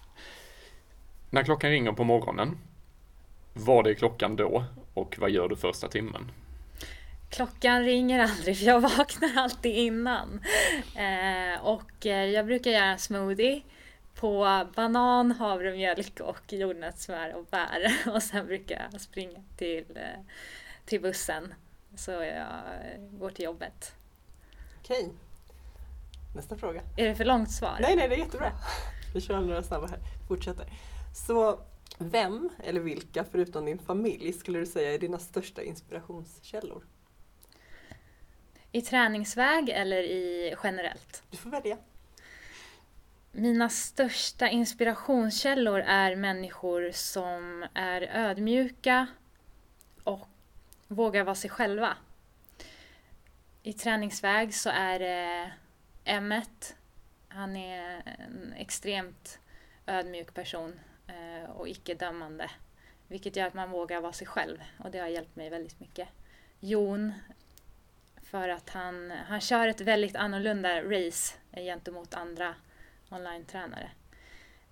När klockan ringer på morgonen, vad är klockan då och vad gör du första timmen? Klockan ringer aldrig för jag vaknar alltid innan. Eh, och eh, jag brukar göra en smoothie på banan, havremjölk och jordnötssmör och bär. Och sen brukar jag springa till, eh, till bussen så jag eh, går till jobbet. Okej. Nästa fråga. Är det för långt svar? Nej, nej, det är jättebra. Vi kör några snabba här. Fortsätter. Så vem eller vilka förutom din familj skulle du säga är dina största inspirationskällor? I träningsväg eller i generellt? Du får välja. Mina största inspirationskällor är människor som är ödmjuka och vågar vara sig själva. I träningsväg så är det Emmet. Han är en extremt ödmjuk person Eh, och icke-dömande. Vilket gör att man vågar vara sig själv och det har hjälpt mig väldigt mycket. Jon, för att han, han kör ett väldigt annorlunda race gentemot andra online-tränare.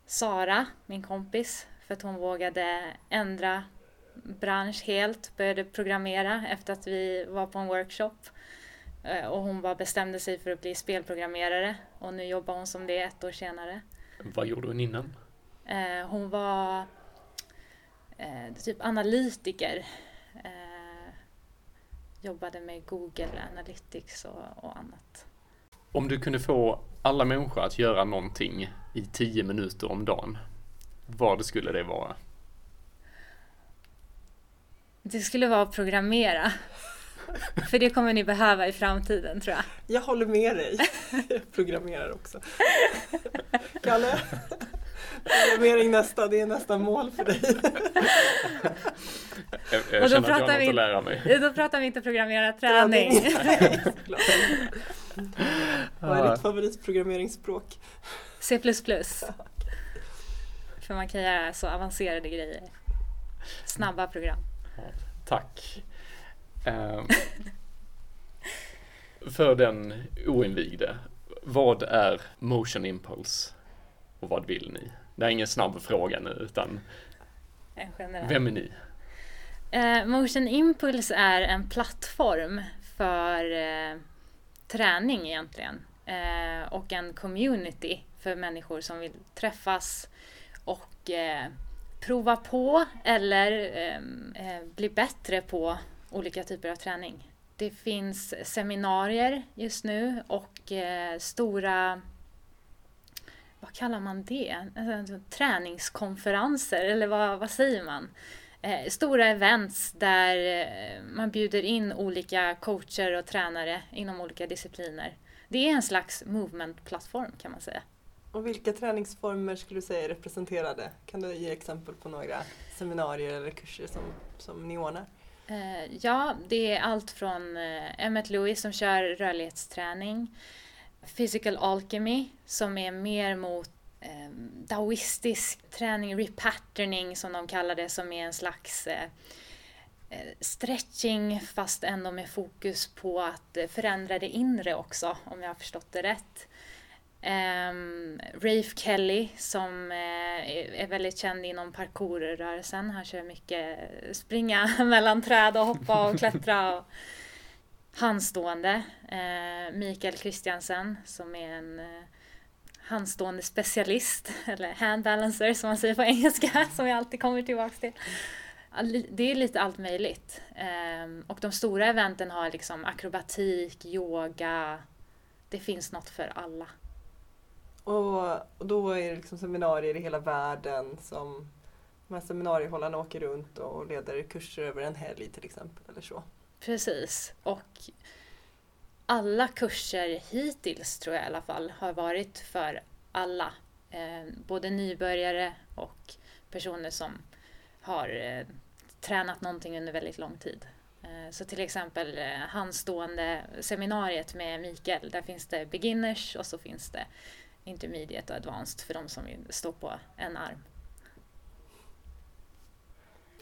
Sara, min kompis, för att hon vågade ändra bransch helt, började programmera efter att vi var på en workshop. Eh, och hon bara bestämde sig för att bli spelprogrammerare och nu jobbar hon som det ett år senare. Vad gjorde hon innan? Eh, hon var eh, typ analytiker. Jobbade med Google Analytics och, och annat. Om du kunde få alla människor att göra någonting i tio minuter om dagen, vad skulle det vara? Det skulle vara att programmera. För det kommer ni behöva i framtiden tror jag. Jag håller med dig. Jag programmerar också. Kalle, programmering nästa, det är nästa mål för dig. Jag, jag och då känner att jag har något att lära mig. Då pratar vi inte programmerarträning. Vad är ditt favoritprogrammeringsspråk? C++. För man kan göra så avancerade grejer. Snabba program. Tack. Um, för den oinvigde, vad är Motion Impulse och vad vill ni? Det är ingen snabb fråga nu utan vem är ni? Uh, Motion Impulse är en plattform för uh, träning egentligen uh, och en community för människor som vill träffas och prova på eller bli bättre på olika typer av träning. Det finns seminarier just nu och stora vad kallar man det? Alltså, träningskonferenser eller vad, vad säger man? Eh, stora events där eh, man bjuder in olika coacher och tränare inom olika discipliner. Det är en slags movement-plattform kan man säga. Och vilka träningsformer skulle du säga är representerade? Kan du ge exempel på några seminarier eller kurser som, som ni ordnar? Eh, ja, det är allt från Emmett Lewis som kör rörlighetsträning, Physical Alchemy som är mer mot eh, daoistisk träning, repatterning som de kallar det, som är en slags eh, eh, stretching fast ändå med fokus på att förändra det inre också, om jag har förstått det rätt. Um, Rafe Kelly som uh, är väldigt känd inom parkourrörelsen. Han kör mycket springa mellan träd och hoppa och klättra. Och handstående. Eh, Mikael Kristiansen som är en eh, handstående specialist, eller handbalancer som man säger på engelska, som jag alltid kommer tillbaka till. Det är lite allt möjligt. Ehm, och de stora eventen har liksom akrobatik, yoga. Det finns något för alla. Och då är det liksom seminarier i hela världen som de här seminariehållarna åker runt och leder kurser över en helg till exempel eller så. Precis. Och alla kurser hittills tror jag i alla fall har varit för alla. Eh, både nybörjare och personer som har eh, tränat någonting under väldigt lång tid. Eh, så till exempel eh, handstående seminariet med Mikael, där finns det beginners och så finns det intermediate och advanced för de som står på en arm.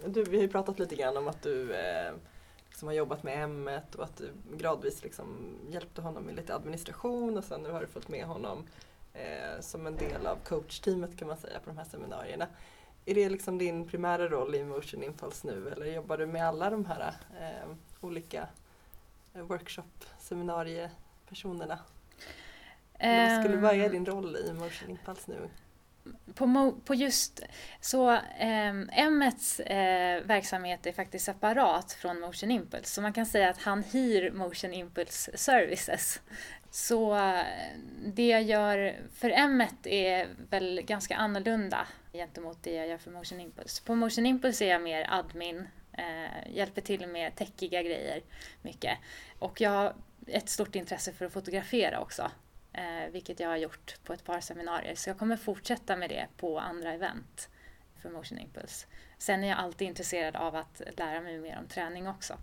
Du, vi har ju pratat lite grann om att du eh, eh, liksom har jobbat med hemmet och att du gradvis liksom hjälpte honom med lite administration och sen nu har du följt med honom eh, som en del av coachteamet kan man säga på de här seminarierna. Är det liksom din primära roll i Motion Impulse nu eller jobbar du med alla de här eh, olika eh, workshop-seminariepersonerna? Vad skulle vad är din roll i Motion Impulse nu? På, på just så eh, Emmets eh, verksamhet är faktiskt separat från Motion Impulse så man kan säga att han hyr Motion Impulse Services. Så eh, det jag gör för Emmet är väl ganska annorlunda gentemot det jag gör för Motion Impulse. På Motion Impulse är jag mer admin, eh, hjälper till med techiga grejer mycket. Och jag har ett stort intresse för att fotografera också eh, vilket jag har gjort på ett par seminarier. Så jag kommer fortsätta med det på andra event för Motion Impulse. Sen är jag alltid intresserad av att lära mig mer om träning också.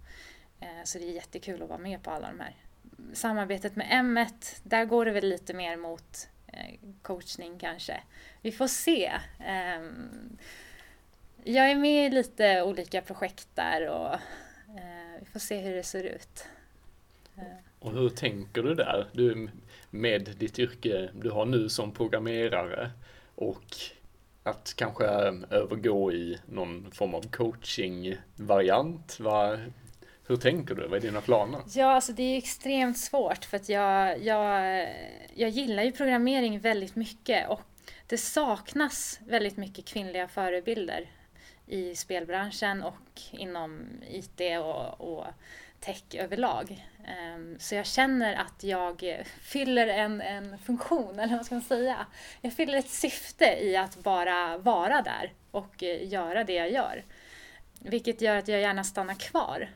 Eh, så det är jättekul att vara med på alla de här. Samarbetet med M1, där går det väl lite mer mot eh, coachning kanske. Vi får se. Ehm, jag är med i lite olika projekt där och eh, vi får se hur det ser ut. Eh. Och hur tänker du där? Du, med ditt yrke du har nu som programmerare och att kanske ehm, övergå i någon form av coaching-variant? Hur tänker du? Vad är dina planer? Ja, alltså det är extremt svårt för att jag, jag, jag gillar ju programmering väldigt mycket och det saknas väldigt mycket kvinnliga förebilder i spelbranschen och inom IT och, och tech överlag. Ehm, så jag känner att jag fyller en, en funktion, eller vad ska man säga? Jag fyller ett syfte i att bara vara där och eh, göra det jag gör. Vilket gör att jag gärna stannar kvar.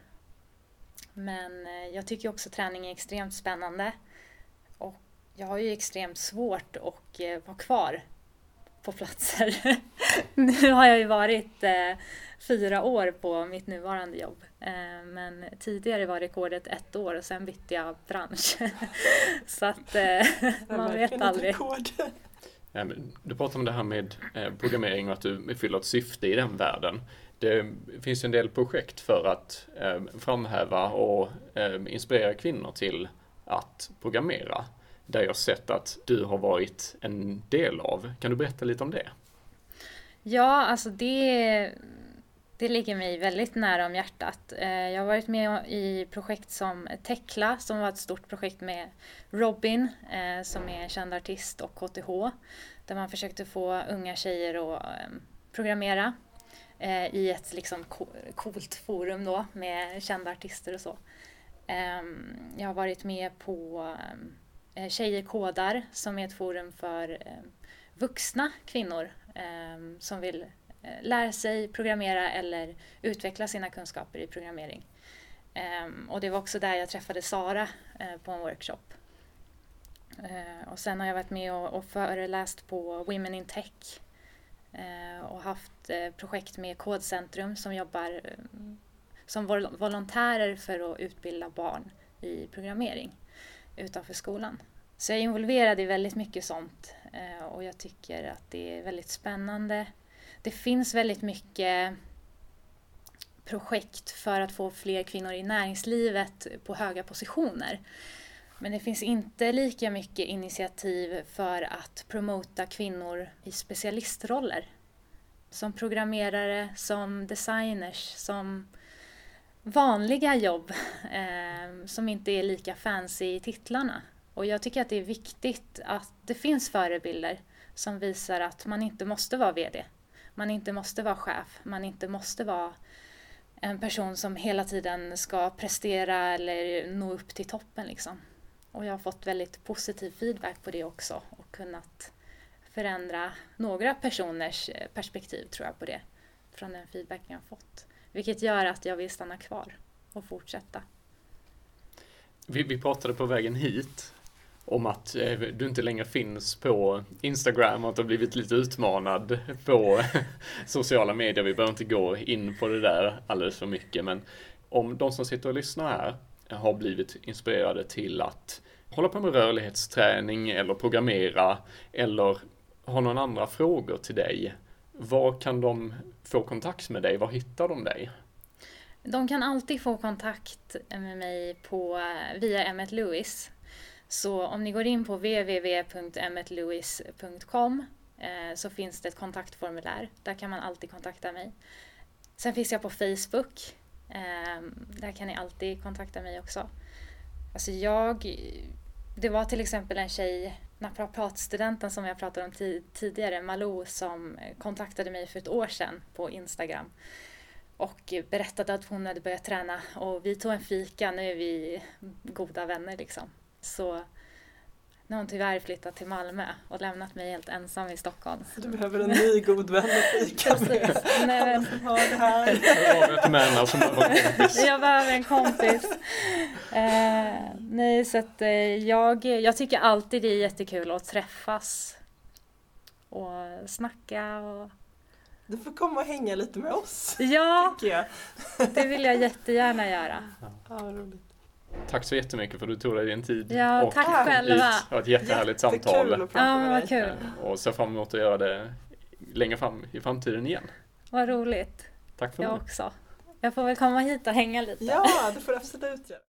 Men eh, jag tycker också träning är extremt spännande. Och jag har ju extremt svårt att eh, vara kvar på platser. nu har jag ju varit eh, fyra år på mitt nuvarande jobb. Eh, men tidigare var rekordet ett år och sen bytte jag bransch. Så att eh, man vet aldrig. Du pratar om det här med eh, programmering och att du fyller ett syfte i den världen. Det finns en del projekt för att framhäva och inspirera kvinnor till att programmera där jag sett att du har varit en del av. Kan du berätta lite om det? Ja, alltså det, det ligger mig väldigt nära om hjärtat. Eh, jag har varit med i projekt som Tekla som var ett stort projekt med Robin eh, som är en känd artist och KTH där man försökte få unga tjejer att eh, programmera i ett liksom coolt forum då med kända artister och så. Ehm, jag har varit med på Tjejer kodar som är ett forum för vuxna kvinnor ehm, som vill Eh, lära sig programmera eller utveckla sina kunskaper i programmering. Ehm, och det var också där jag träffade Sara eh, på en workshop. Eh, och sen har jag varit med och föreläst på Women in Tech och haft projekt med Kodcentrum som jobbar som volontärer för att utbilda barn i programmering utanför skolan. Så jag är involverad i väldigt mycket sånt och jag tycker att det är väldigt spännande. Det finns väldigt mycket projekt för att få fler kvinnor i näringslivet på höga positioner. Men det finns inte lika mycket initiativ för att promota kvinnor i specialistroller. Som programmerare, som designers, som vanliga jobb eh, som inte är lika fancy i titlarna. Och jag tycker att det är viktigt att det finns förebilder som visar att man inte måste vara VD. Man inte måste vara chef. Man inte måste vara en person som hela tiden ska prestera eller nå upp till toppen. Liksom. Och jag har fått väldigt positiv feedback på det också och kunnat förändra några personers eh, perspektiv tror jag på det från den feedback jag har fått. Vilket gör att jag vill stanna kvar och fortsätta. Vi, vi pratade på vägen hit om att eh, du inte längre finns på Instagram och att du har blivit lite utmanad på sociala medier. Vi behöver inte gå in på det där alldeles för mycket, men om de som sitter och lyssnar här har blivit inspirerade till att hålla på med rörlighetsträning eller programmera eller har några andra frågor till dig var kan de få kontakt med dig? Var hittar de dig? De kan alltid få kontakt med mig på, eh, via Emmet Lewis. Så om ni går in på www.emmetlewis.com eh, så finns det ett kontaktformulär. Där kan man alltid kontakta mig. Sen finns jag på Facebook. Eh, där kan ni alltid kontakta mig också. Alltså jag, det var till exempel en tjej naprapatstudenten som jag pratade om tidigare, Malou, som kontaktade mig för ett år sedan på Instagram och berättade att hon hade börjat träna och vi tog en fika, nu är vi goda vänner liksom. Så nu har hon tyvärr flyttat till Malmö och lämnat mig helt ensam i Stockholm. Du behöver en ny god vän att fika med. Nej, men... Som har det här. Jag behöver en kompis. Eh, nej, så att eh, jag, jag tycker alltid det är jättekul att träffas och snacka och du får komma och hänga lite med oss. Ja, det vill jag jättegärna göra. Ja, roligt. Tack så jättemycket för att du tog dig din tid. Ja, och tack själva. Det var ett jättehärligt samtal. Att prata ja, vad kul. Och ser fram emot att göra det längre fram i framtiden igen. Vad roligt. Tack för Jag också. Jag får väl komma hit och hänga lite. Ja, det får du absolut göra.